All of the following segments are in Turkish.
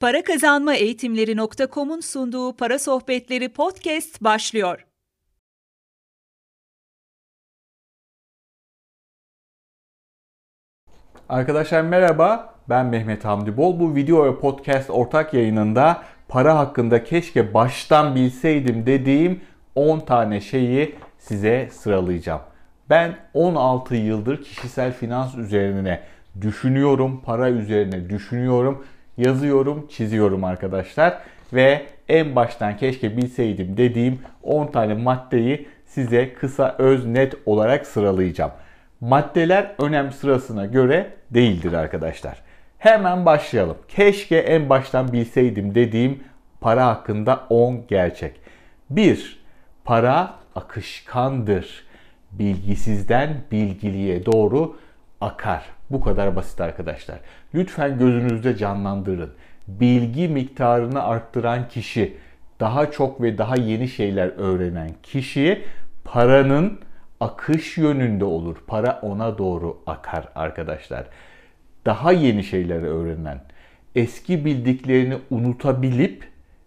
Para Kazanma Eğitimleri.com'un sunduğu Para Sohbetleri podcast başlıyor. Arkadaşlar merhaba, ben Mehmet Hamdi Bol. Bu video ve podcast ortak yayınında para hakkında keşke baştan bilseydim dediğim 10 tane şeyi size sıralayacağım. Ben 16 yıldır kişisel finans üzerine düşünüyorum, para üzerine düşünüyorum, yazıyorum, çiziyorum arkadaşlar. Ve en baştan keşke bilseydim dediğim 10 tane maddeyi size kısa öz net olarak sıralayacağım. Maddeler önem sırasına göre değildir arkadaşlar. Hemen başlayalım. Keşke en baştan bilseydim dediğim para hakkında 10 gerçek. 1. Para akışkandır. Bilgisizden bilgiliye doğru akar. Bu kadar basit arkadaşlar. Lütfen gözünüzde canlandırın. Bilgi miktarını arttıran kişi, daha çok ve daha yeni şeyler öğrenen kişi paranın akış yönünde olur. Para ona doğru akar arkadaşlar. Daha yeni şeyler öğrenen, eski bildiklerini unutabilip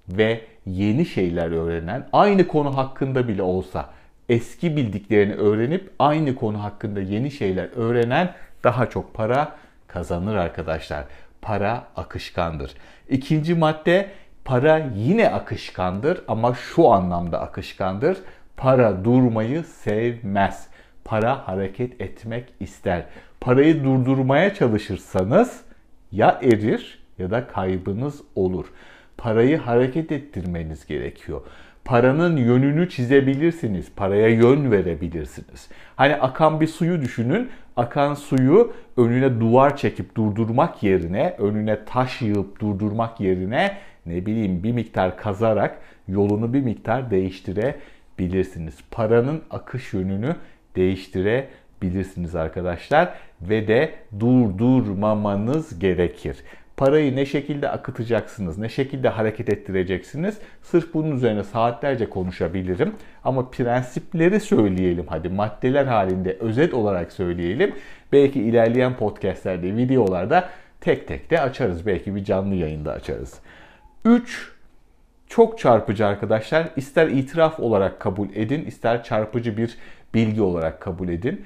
ve yeni şeyler öğrenen, aynı konu hakkında bile olsa eski bildiklerini öğrenip aynı konu hakkında yeni şeyler öğrenen daha çok para kazanır arkadaşlar. Para akışkandır. İkinci madde para yine akışkandır ama şu anlamda akışkandır. Para durmayı sevmez. Para hareket etmek ister. Parayı durdurmaya çalışırsanız ya erir ya da kaybınız olur. Parayı hareket ettirmeniz gerekiyor paranın yönünü çizebilirsiniz. Paraya yön verebilirsiniz. Hani akan bir suyu düşünün. Akan suyu önüne duvar çekip durdurmak yerine, önüne taş yığıp durdurmak yerine ne bileyim bir miktar kazarak yolunu bir miktar değiştirebilirsiniz. Paranın akış yönünü değiştirebilirsiniz arkadaşlar ve de durdurmamanız gerekir. Parayı ne şekilde akıtacaksınız, ne şekilde hareket ettireceksiniz? Sırf bunun üzerine saatlerce konuşabilirim. Ama prensipleri söyleyelim hadi maddeler halinde özet olarak söyleyelim. Belki ilerleyen podcastlerde, videolarda tek tek de açarız. Belki bir canlı yayında açarız. 3. Çok çarpıcı arkadaşlar. İster itiraf olarak kabul edin, ister çarpıcı bir bilgi olarak kabul edin.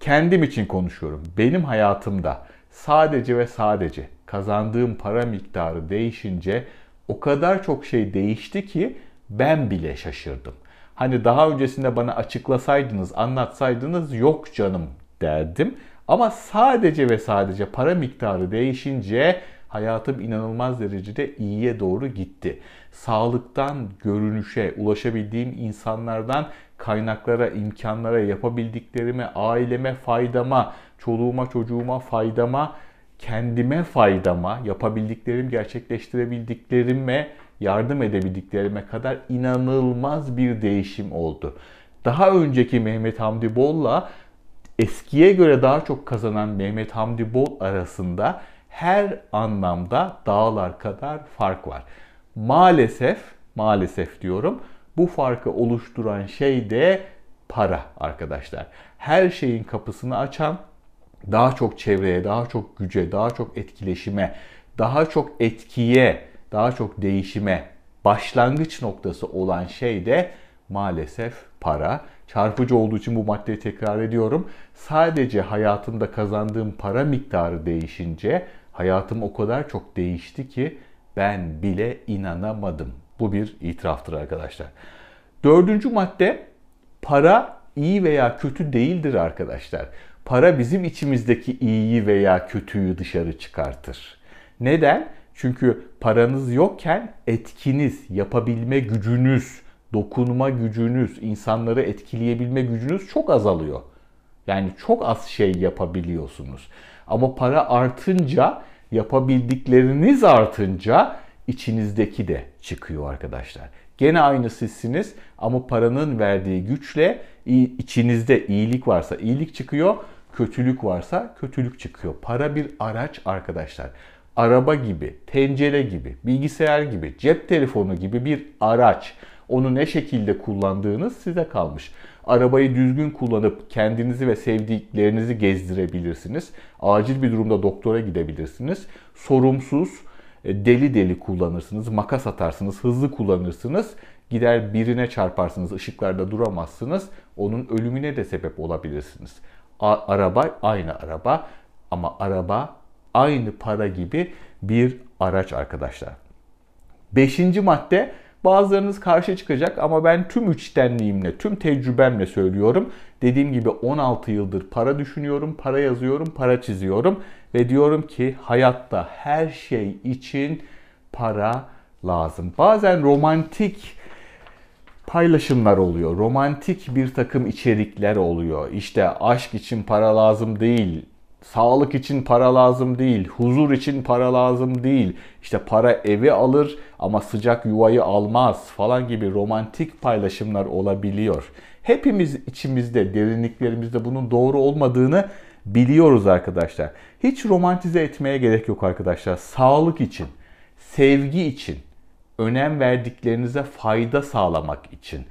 Kendim için konuşuyorum. Benim hayatımda sadece ve sadece kazandığım para miktarı değişince o kadar çok şey değişti ki ben bile şaşırdım. Hani daha öncesinde bana açıklasaydınız, anlatsaydınız yok canım derdim. Ama sadece ve sadece para miktarı değişince hayatım inanılmaz derecede iyiye doğru gitti. Sağlıktan görünüşe, ulaşabildiğim insanlardan kaynaklara, imkanlara, yapabildiklerime, aileme faydama, çoluğuma, çocuğuma faydama kendime faydama, yapabildiklerim, gerçekleştirebildiklerime, yardım edebildiklerime kadar inanılmaz bir değişim oldu. Daha önceki Mehmet Hamdi Bol'la eskiye göre daha çok kazanan Mehmet Hamdi Bol arasında her anlamda dağlar kadar fark var. Maalesef, maalesef diyorum, bu farkı oluşturan şey de para arkadaşlar. Her şeyin kapısını açan, daha çok çevreye, daha çok güce, daha çok etkileşime, daha çok etkiye, daha çok değişime başlangıç noktası olan şey de maalesef para. Çarpıcı olduğu için bu maddeyi tekrar ediyorum. Sadece hayatımda kazandığım para miktarı değişince hayatım o kadar çok değişti ki ben bile inanamadım. Bu bir itiraftır arkadaşlar. Dördüncü madde para iyi veya kötü değildir arkadaşlar. Para bizim içimizdeki iyiyi veya kötüyü dışarı çıkartır. Neden? Çünkü paranız yokken etkiniz, yapabilme gücünüz, dokunma gücünüz, insanları etkileyebilme gücünüz çok azalıyor. Yani çok az şey yapabiliyorsunuz. Ama para artınca, yapabildikleriniz artınca içinizdeki de çıkıyor arkadaşlar. Gene aynı sizsiniz ama paranın verdiği güçle içinizde iyilik varsa iyilik çıkıyor, kötülük varsa kötülük çıkıyor. Para bir araç arkadaşlar. Araba gibi, tencere gibi, bilgisayar gibi, cep telefonu gibi bir araç. Onu ne şekilde kullandığınız size kalmış. Arabayı düzgün kullanıp kendinizi ve sevdiklerinizi gezdirebilirsiniz. Acil bir durumda doktora gidebilirsiniz. Sorumsuz, deli deli kullanırsınız, makas atarsınız, hızlı kullanırsınız. Gider birine çarparsınız, ışıklarda duramazsınız. Onun ölümüne de sebep olabilirsiniz. A- araba aynı araba ama araba aynı para gibi bir araç arkadaşlar. Beşinci madde bazılarınız karşı çıkacak ama ben tüm içtenliğimle, tüm tecrübemle söylüyorum. Dediğim gibi 16 yıldır para düşünüyorum, para yazıyorum, para çiziyorum ve diyorum ki hayatta her şey için para lazım. Bazen romantik paylaşımlar oluyor. Romantik bir takım içerikler oluyor. İşte aşk için para lazım değil, sağlık için para lazım değil, huzur için para lazım değil. İşte para evi alır ama sıcak yuvayı almaz falan gibi romantik paylaşımlar olabiliyor. Hepimiz içimizde, derinliklerimizde bunun doğru olmadığını biliyoruz arkadaşlar. Hiç romantize etmeye gerek yok arkadaşlar. Sağlık için, sevgi için, önem verdiklerinize fayda sağlamak için,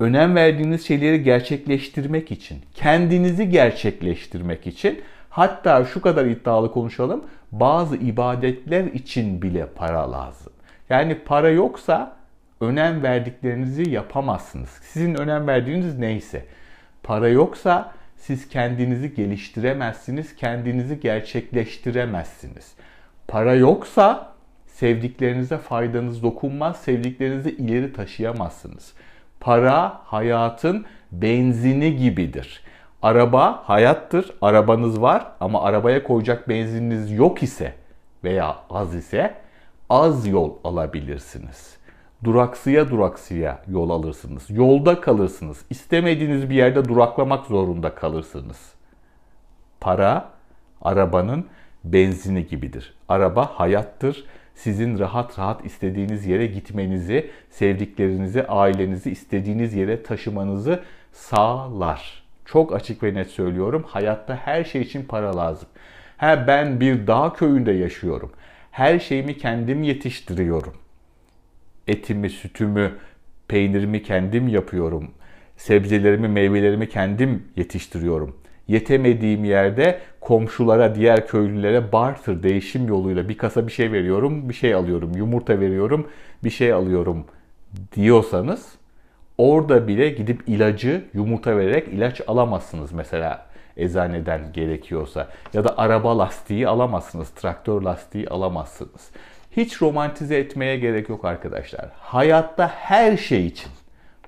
önem verdiğiniz şeyleri gerçekleştirmek için, kendinizi gerçekleştirmek için, hatta şu kadar iddialı konuşalım, bazı ibadetler için bile para lazım. Yani para yoksa önem verdiklerinizi yapamazsınız. Sizin önem verdiğiniz neyse. Para yoksa siz kendinizi geliştiremezsiniz, kendinizi gerçekleştiremezsiniz. Para yoksa sevdiklerinize faydanız dokunmaz, sevdiklerinizi ileri taşıyamazsınız. Para hayatın benzini gibidir. Araba hayattır, arabanız var ama arabaya koyacak benzininiz yok ise veya az ise az yol alabilirsiniz. Duraksıya duraksıya yol alırsınız. Yolda kalırsınız. İstemediğiniz bir yerde duraklamak zorunda kalırsınız. Para arabanın benzini gibidir. Araba hayattır sizin rahat rahat istediğiniz yere gitmenizi, sevdiklerinizi, ailenizi istediğiniz yere taşımanızı sağlar. Çok açık ve net söylüyorum. Hayatta her şey için para lazım. Ha ben bir dağ köyünde yaşıyorum. Her şeyimi kendim yetiştiriyorum. Etimi, sütümü, peynirimi kendim yapıyorum. Sebzelerimi, meyvelerimi kendim yetiştiriyorum yetemediğim yerde komşulara, diğer köylülere barter, değişim yoluyla bir kasa bir şey veriyorum, bir şey alıyorum, yumurta veriyorum, bir şey alıyorum diyorsanız orada bile gidip ilacı yumurta vererek ilaç alamazsınız mesela eczaneden gerekiyorsa. Ya da araba lastiği alamazsınız, traktör lastiği alamazsınız. Hiç romantize etmeye gerek yok arkadaşlar. Hayatta her şey için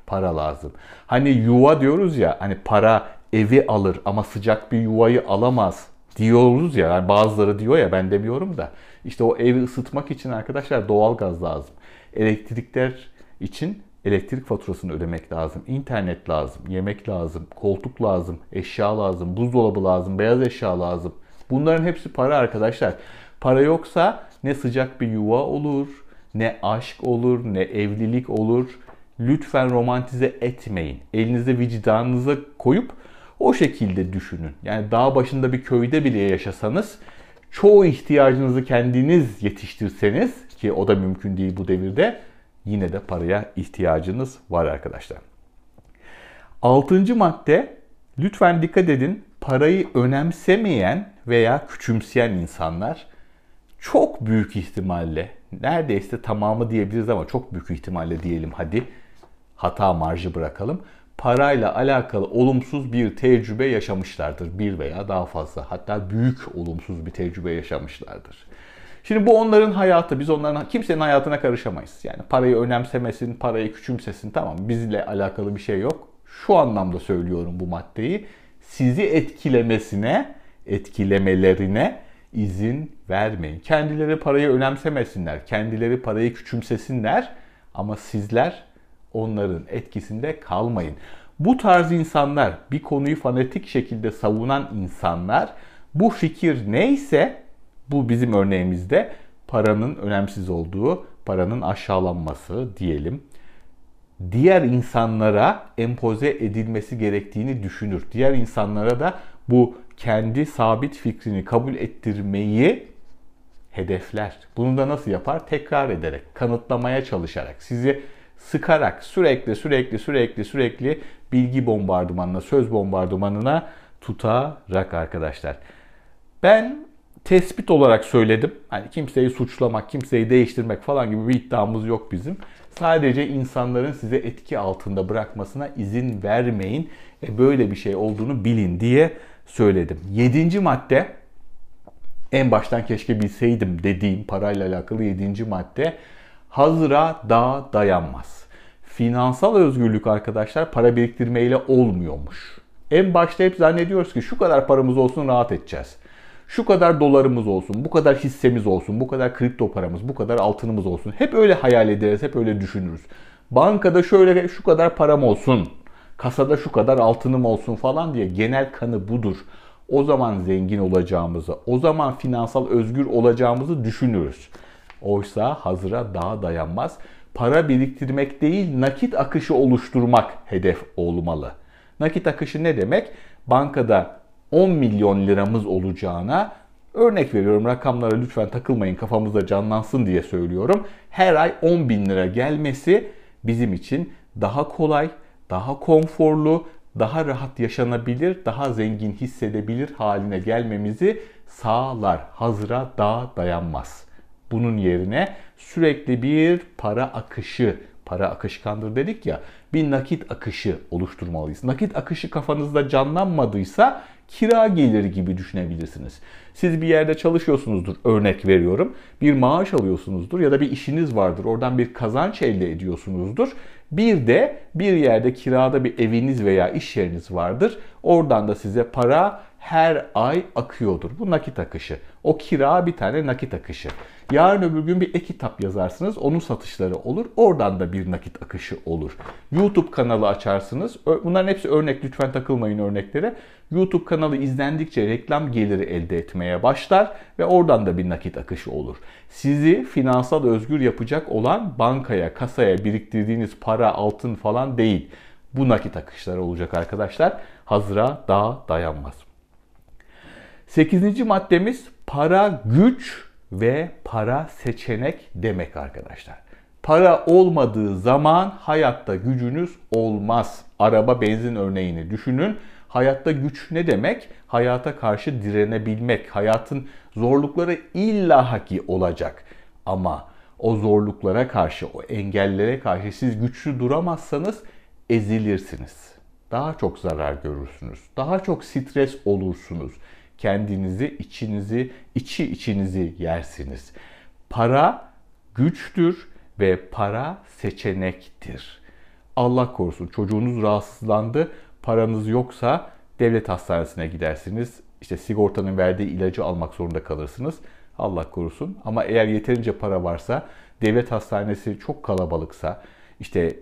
para lazım. Hani yuva diyoruz ya, hani para evi alır ama sıcak bir yuvayı alamaz diyoruz ya. Yani bazıları diyor ya ben demiyorum da. İşte o evi ısıtmak için arkadaşlar doğal gaz lazım. Elektrikler için elektrik faturasını ödemek lazım. İnternet lazım, yemek lazım, koltuk lazım, eşya lazım, buzdolabı lazım, beyaz eşya lazım. Bunların hepsi para arkadaşlar. Para yoksa ne sıcak bir yuva olur, ne aşk olur, ne evlilik olur. Lütfen romantize etmeyin. Elinize vicdanınıza koyup o şekilde düşünün. Yani dağ başında bir köyde bile yaşasanız çoğu ihtiyacınızı kendiniz yetiştirseniz ki o da mümkün değil bu devirde yine de paraya ihtiyacınız var arkadaşlar. Altıncı madde lütfen dikkat edin parayı önemsemeyen veya küçümseyen insanlar çok büyük ihtimalle neredeyse tamamı diyebiliriz ama çok büyük ihtimalle diyelim hadi hata marjı bırakalım parayla alakalı olumsuz bir tecrübe yaşamışlardır. Bir veya daha fazla hatta büyük olumsuz bir tecrübe yaşamışlardır. Şimdi bu onların hayatı. Biz onların kimsenin hayatına karışamayız. Yani parayı önemsemesin, parayı küçümsesin tamam bizle alakalı bir şey yok. Şu anlamda söylüyorum bu maddeyi. Sizi etkilemesine, etkilemelerine izin vermeyin. Kendileri parayı önemsemesinler, kendileri parayı küçümsesinler ama sizler onların etkisinde kalmayın. Bu tarz insanlar, bir konuyu fanatik şekilde savunan insanlar bu fikir neyse bu bizim örneğimizde paranın önemsiz olduğu, paranın aşağılanması diyelim. Diğer insanlara empoze edilmesi gerektiğini düşünür. Diğer insanlara da bu kendi sabit fikrini kabul ettirmeyi hedefler. Bunu da nasıl yapar? Tekrar ederek, kanıtlamaya çalışarak, sizi sıkarak sürekli sürekli sürekli sürekli bilgi bombardımanına, söz bombardımanına tutarak arkadaşlar. Ben tespit olarak söyledim. Hani kimseyi suçlamak, kimseyi değiştirmek falan gibi bir iddiamız yok bizim. Sadece insanların size etki altında bırakmasına izin vermeyin. E böyle bir şey olduğunu bilin diye söyledim. Yedinci madde en baştan keşke bilseydim dediğim parayla alakalı yedinci madde hazıra daha dayanmaz. Finansal özgürlük arkadaşlar para biriktirmeyle olmuyormuş. En başta hep zannediyoruz ki şu kadar paramız olsun rahat edeceğiz. Şu kadar dolarımız olsun, bu kadar hissemiz olsun, bu kadar kripto paramız, bu kadar altınımız olsun. Hep öyle hayal ederiz, hep öyle düşünürüz. Bankada şöyle şu kadar param olsun, kasada şu kadar altınım olsun falan diye genel kanı budur. O zaman zengin olacağımızı, o zaman finansal özgür olacağımızı düşünürüz. Oysa hazıra daha dayanmaz. Para biriktirmek değil, nakit akışı oluşturmak hedef olmalı. Nakit akışı ne demek? Bankada 10 milyon liramız olacağına örnek veriyorum rakamlara lütfen takılmayın kafamızda canlansın diye söylüyorum. Her ay 10 bin lira gelmesi bizim için daha kolay, daha konforlu, daha rahat yaşanabilir, daha zengin hissedebilir haline gelmemizi sağlar. Hazıra daha dayanmaz. Bunun yerine sürekli bir para akışı, para akışkandır dedik ya, bir nakit akışı oluşturmalıyız. Nakit akışı kafanızda canlanmadıysa kira geliri gibi düşünebilirsiniz. Siz bir yerde çalışıyorsunuzdur örnek veriyorum. Bir maaş alıyorsunuzdur ya da bir işiniz vardır. Oradan bir kazanç elde ediyorsunuzdur. Bir de bir yerde kirada bir eviniz veya iş yeriniz vardır. Oradan da size para her ay akıyordur. Bu nakit akışı. O kira bir tane nakit akışı. Yarın öbür gün bir e-kitap yazarsınız. Onun satışları olur. Oradan da bir nakit akışı olur. YouTube kanalı açarsınız. Bunların hepsi örnek. Lütfen takılmayın örneklere. YouTube kanalı izlendikçe reklam geliri elde etmeye başlar ve oradan da bir nakit akışı olur. Sizi finansal özgür yapacak olan bankaya, kasaya biriktirdiğiniz para, altın falan değil. Bu nakit akışları olacak arkadaşlar. Hazıra daha dayanmaz. Sekizinci maddemiz para güç ve para seçenek demek arkadaşlar. Para olmadığı zaman hayatta gücünüz olmaz. Araba benzin örneğini düşünün. Hayatta güç ne demek? Hayata karşı direnebilmek. Hayatın zorlukları illaki olacak. Ama o zorluklara karşı, o engellere karşı siz güçlü duramazsanız ezilirsiniz. Daha çok zarar görürsünüz. Daha çok stres olursunuz. Kendinizi, içinizi, içi içinizi yersiniz. Para güçtür ve para seçenektir. Allah korusun çocuğunuz rahatsızlandı, paranız yoksa devlet hastanesine gidersiniz. İşte sigortanın verdiği ilacı almak zorunda kalırsınız. Allah korusun. Ama eğer yeterince para varsa, devlet hastanesi çok kalabalıksa, işte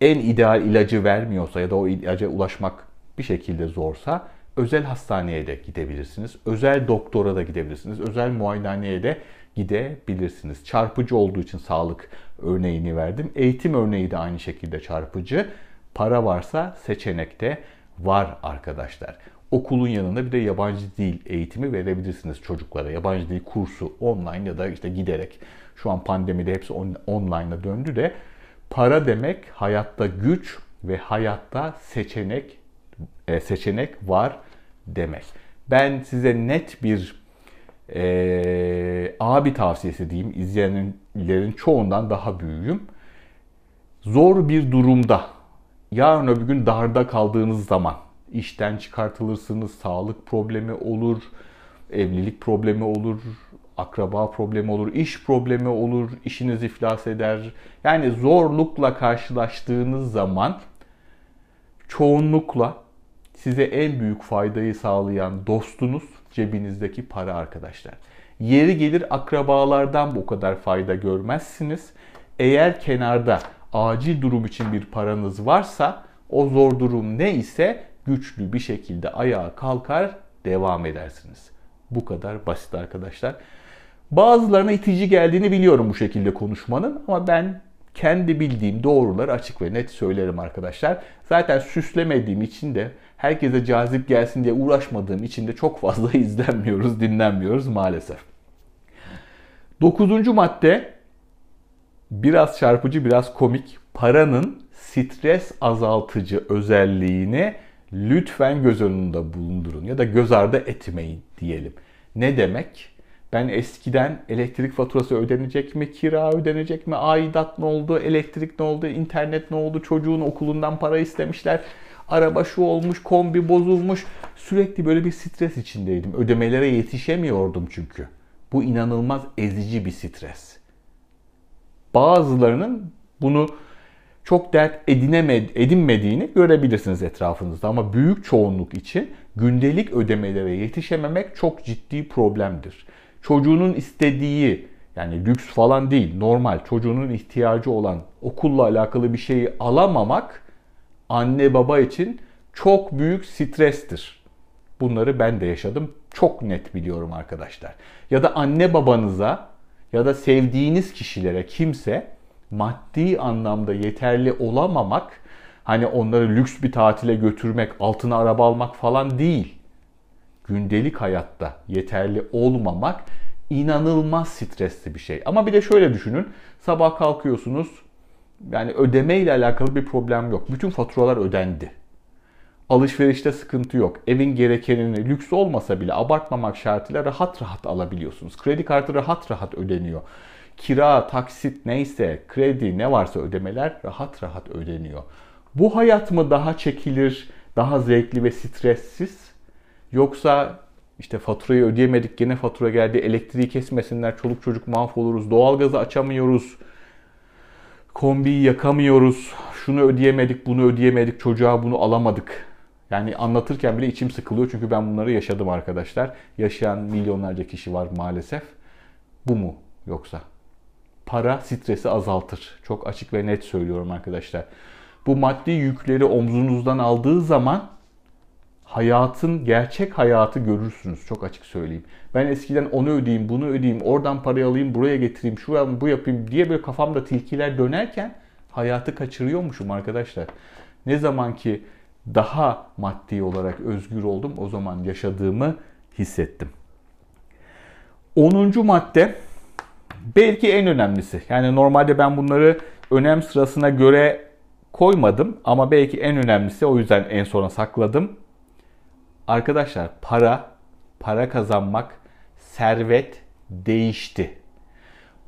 en ideal ilacı vermiyorsa ya da o ilaca ulaşmak bir şekilde zorsa özel hastaneye de gidebilirsiniz. Özel doktora da gidebilirsiniz. Özel muayenehaneye de gidebilirsiniz. Çarpıcı olduğu için sağlık örneğini verdim. Eğitim örneği de aynı şekilde çarpıcı. Para varsa seçenekte var arkadaşlar. Okulun yanında bir de yabancı dil eğitimi verebilirsiniz çocuklara. Yabancı dil kursu online ya da işte giderek. Şu an pandemide hepsi on, online'a döndü de para demek hayatta güç ve hayatta seçenek e, seçenek var demek. Ben size net bir e, abi tavsiyesi diyeyim. İzleyenlerin çoğundan daha büyüğüm. Zor bir durumda yarın öbür gün darda kaldığınız zaman işten çıkartılırsınız, sağlık problemi olur, evlilik problemi olur, akraba problemi olur, iş problemi olur, işiniz iflas eder. Yani zorlukla karşılaştığınız zaman çoğunlukla size en büyük faydayı sağlayan dostunuz cebinizdeki para arkadaşlar. Yeri gelir akrabalardan bu kadar fayda görmezsiniz. Eğer kenarda acil durum için bir paranız varsa o zor durum ne ise güçlü bir şekilde ayağa kalkar devam edersiniz. Bu kadar basit arkadaşlar. Bazılarına itici geldiğini biliyorum bu şekilde konuşmanın ama ben kendi bildiğim doğruları açık ve net söylerim arkadaşlar. Zaten süslemediğim için de herkese cazip gelsin diye uğraşmadığım için de çok fazla izlenmiyoruz, dinlenmiyoruz maalesef. Dokuzuncu madde biraz çarpıcı, biraz komik. Paranın stres azaltıcı özelliğini lütfen göz önünde bulundurun ya da göz ardı etmeyin diyelim. Ne demek? Ben eskiden elektrik faturası ödenecek mi, kira ödenecek mi, aidat ne oldu, elektrik ne oldu, internet ne oldu, çocuğun okulundan para istemişler, araba şu olmuş, kombi bozulmuş. Sürekli böyle bir stres içindeydim. Ödemelere yetişemiyordum çünkü. Bu inanılmaz ezici bir stres. Bazılarının bunu çok dert edinemed, edinmediğini görebilirsiniz etrafınızda. Ama büyük çoğunluk için gündelik ödemelere yetişememek çok ciddi problemdir. Çocuğunun istediği yani lüks falan değil normal çocuğunun ihtiyacı olan okulla alakalı bir şeyi alamamak anne baba için çok büyük strestir. Bunları ben de yaşadım. Çok net biliyorum arkadaşlar. Ya da anne babanıza ya da sevdiğiniz kişilere kimse maddi anlamda yeterli olamamak hani onları lüks bir tatile götürmek, altına araba almak falan değil. Gündelik hayatta yeterli olmamak inanılmaz stresli bir şey. Ama bir de şöyle düşünün. Sabah kalkıyorsunuz. Yani ödeme ile alakalı bir problem yok. Bütün faturalar ödendi. Alışverişte sıkıntı yok. Evin gerekenini lüks olmasa bile abartmamak şartıyla rahat rahat alabiliyorsunuz. Kredi kartı rahat rahat ödeniyor. Kira, taksit neyse, kredi ne varsa ödemeler rahat rahat ödeniyor. Bu hayat mı daha çekilir, daha zevkli ve stressiz? Yoksa işte faturayı ödeyemedik gene fatura geldi elektriği kesmesinler çoluk çocuk mahvoluruz doğalgazı açamıyoruz kombiyi yakamıyoruz şunu ödeyemedik bunu ödeyemedik çocuğa bunu alamadık yani anlatırken bile içim sıkılıyor çünkü ben bunları yaşadım arkadaşlar. Yaşayan milyonlarca kişi var maalesef. Bu mu yoksa? Para stresi azaltır. Çok açık ve net söylüyorum arkadaşlar. Bu maddi yükleri omzunuzdan aldığı zaman hayatın gerçek hayatı görürsünüz. Çok açık söyleyeyim. Ben eskiden onu ödeyeyim, bunu ödeyeyim, oradan parayı alayım, buraya getireyim, şu yapayım, bu yapayım diye böyle kafamda tilkiler dönerken hayatı kaçırıyormuşum arkadaşlar. Ne zaman ki daha maddi olarak özgür oldum. O zaman yaşadığımı hissettim. 10. madde belki en önemlisi. Yani normalde ben bunları önem sırasına göre koymadım ama belki en önemlisi o yüzden en sona sakladım. Arkadaşlar para, para kazanmak, servet değişti.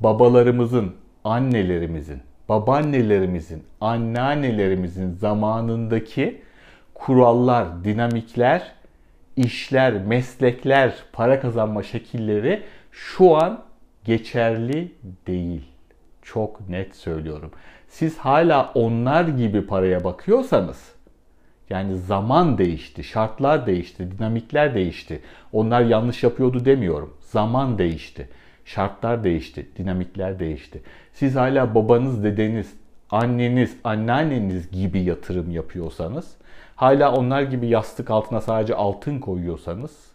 Babalarımızın, annelerimizin, babaannelerimizin, anneannelerimizin zamanındaki kurallar, dinamikler, işler, meslekler, para kazanma şekilleri şu an geçerli değil. Çok net söylüyorum. Siz hala onlar gibi paraya bakıyorsanız yani zaman değişti, şartlar değişti, dinamikler değişti. Onlar yanlış yapıyordu demiyorum. Zaman değişti, şartlar değişti, dinamikler değişti. Siz hala babanız, dedeniz, anneniz, anneanneniz gibi yatırım yapıyorsanız hala onlar gibi yastık altına sadece altın koyuyorsanız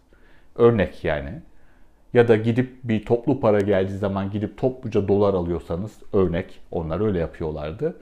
örnek yani ya da gidip bir toplu para geldiği zaman gidip topluca dolar alıyorsanız örnek onlar öyle yapıyorlardı.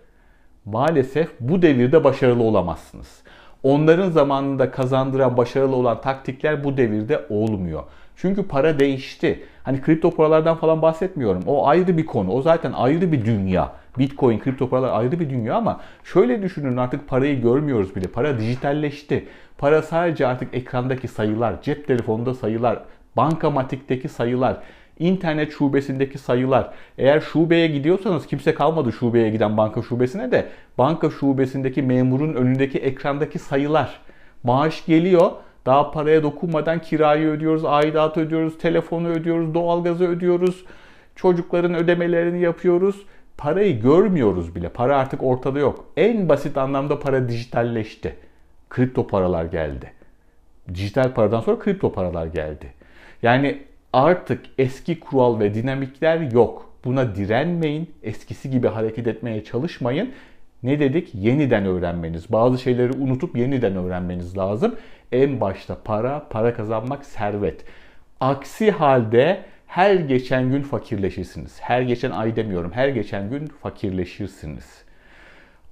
Maalesef bu devirde başarılı olamazsınız. Onların zamanında kazandıran başarılı olan taktikler bu devirde olmuyor. Çünkü para değişti. Hani kripto paralardan falan bahsetmiyorum. O ayrı bir konu. O zaten ayrı bir dünya. Bitcoin, kripto paralar ayrı bir dünya ama şöyle düşünün artık parayı görmüyoruz bile. Para dijitalleşti. Para sadece artık ekrandaki sayılar, cep telefonunda sayılar, bankamatikteki sayılar, internet şubesindeki sayılar. Eğer şubeye gidiyorsanız kimse kalmadı şubeye giden banka şubesine de banka şubesindeki memurun önündeki ekrandaki sayılar. Maaş geliyor. Daha paraya dokunmadan kirayı ödüyoruz, aidatı ödüyoruz, telefonu ödüyoruz, doğalgazı ödüyoruz, çocukların ödemelerini yapıyoruz parayı görmüyoruz bile. Para artık ortada yok. En basit anlamda para dijitalleşti. Kripto paralar geldi. Dijital paradan sonra kripto paralar geldi. Yani artık eski kural ve dinamikler yok. Buna direnmeyin. Eskisi gibi hareket etmeye çalışmayın. Ne dedik? Yeniden öğrenmeniz. Bazı şeyleri unutup yeniden öğrenmeniz lazım. En başta para, para kazanmak servet. Aksi halde her geçen gün fakirleşirsiniz. Her geçen ay demiyorum, her geçen gün fakirleşirsiniz.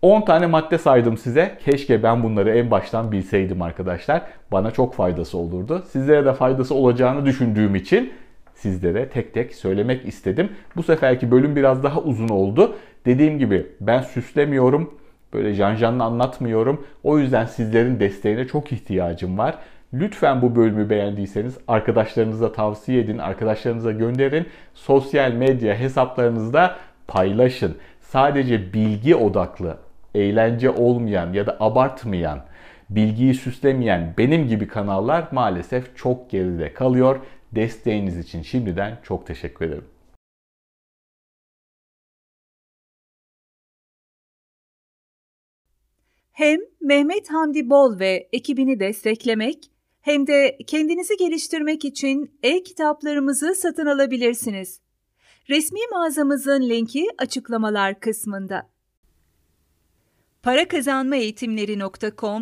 10 tane madde saydım size. Keşke ben bunları en baştan bilseydim arkadaşlar. Bana çok faydası olurdu. Sizlere de faydası olacağını düşündüğüm için sizlere tek tek söylemek istedim. Bu seferki bölüm biraz daha uzun oldu. Dediğim gibi ben süslemiyorum. Böyle janjanla anlatmıyorum. O yüzden sizlerin desteğine çok ihtiyacım var. Lütfen bu bölümü beğendiyseniz arkadaşlarınıza tavsiye edin, arkadaşlarınıza gönderin. Sosyal medya hesaplarınızda paylaşın. Sadece bilgi odaklı, eğlence olmayan ya da abartmayan, bilgiyi süslemeyen benim gibi kanallar maalesef çok geride kalıyor. Desteğiniz için şimdiden çok teşekkür ederim. Hem Mehmet Hamdi Bol ve ekibini desteklemek hem de kendinizi geliştirmek için e-kitaplarımızı satın alabilirsiniz. Resmi mağazamızın linki açıklamalar kısmında. Para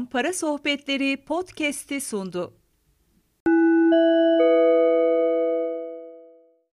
Para Sohbetleri podcast'i sundu.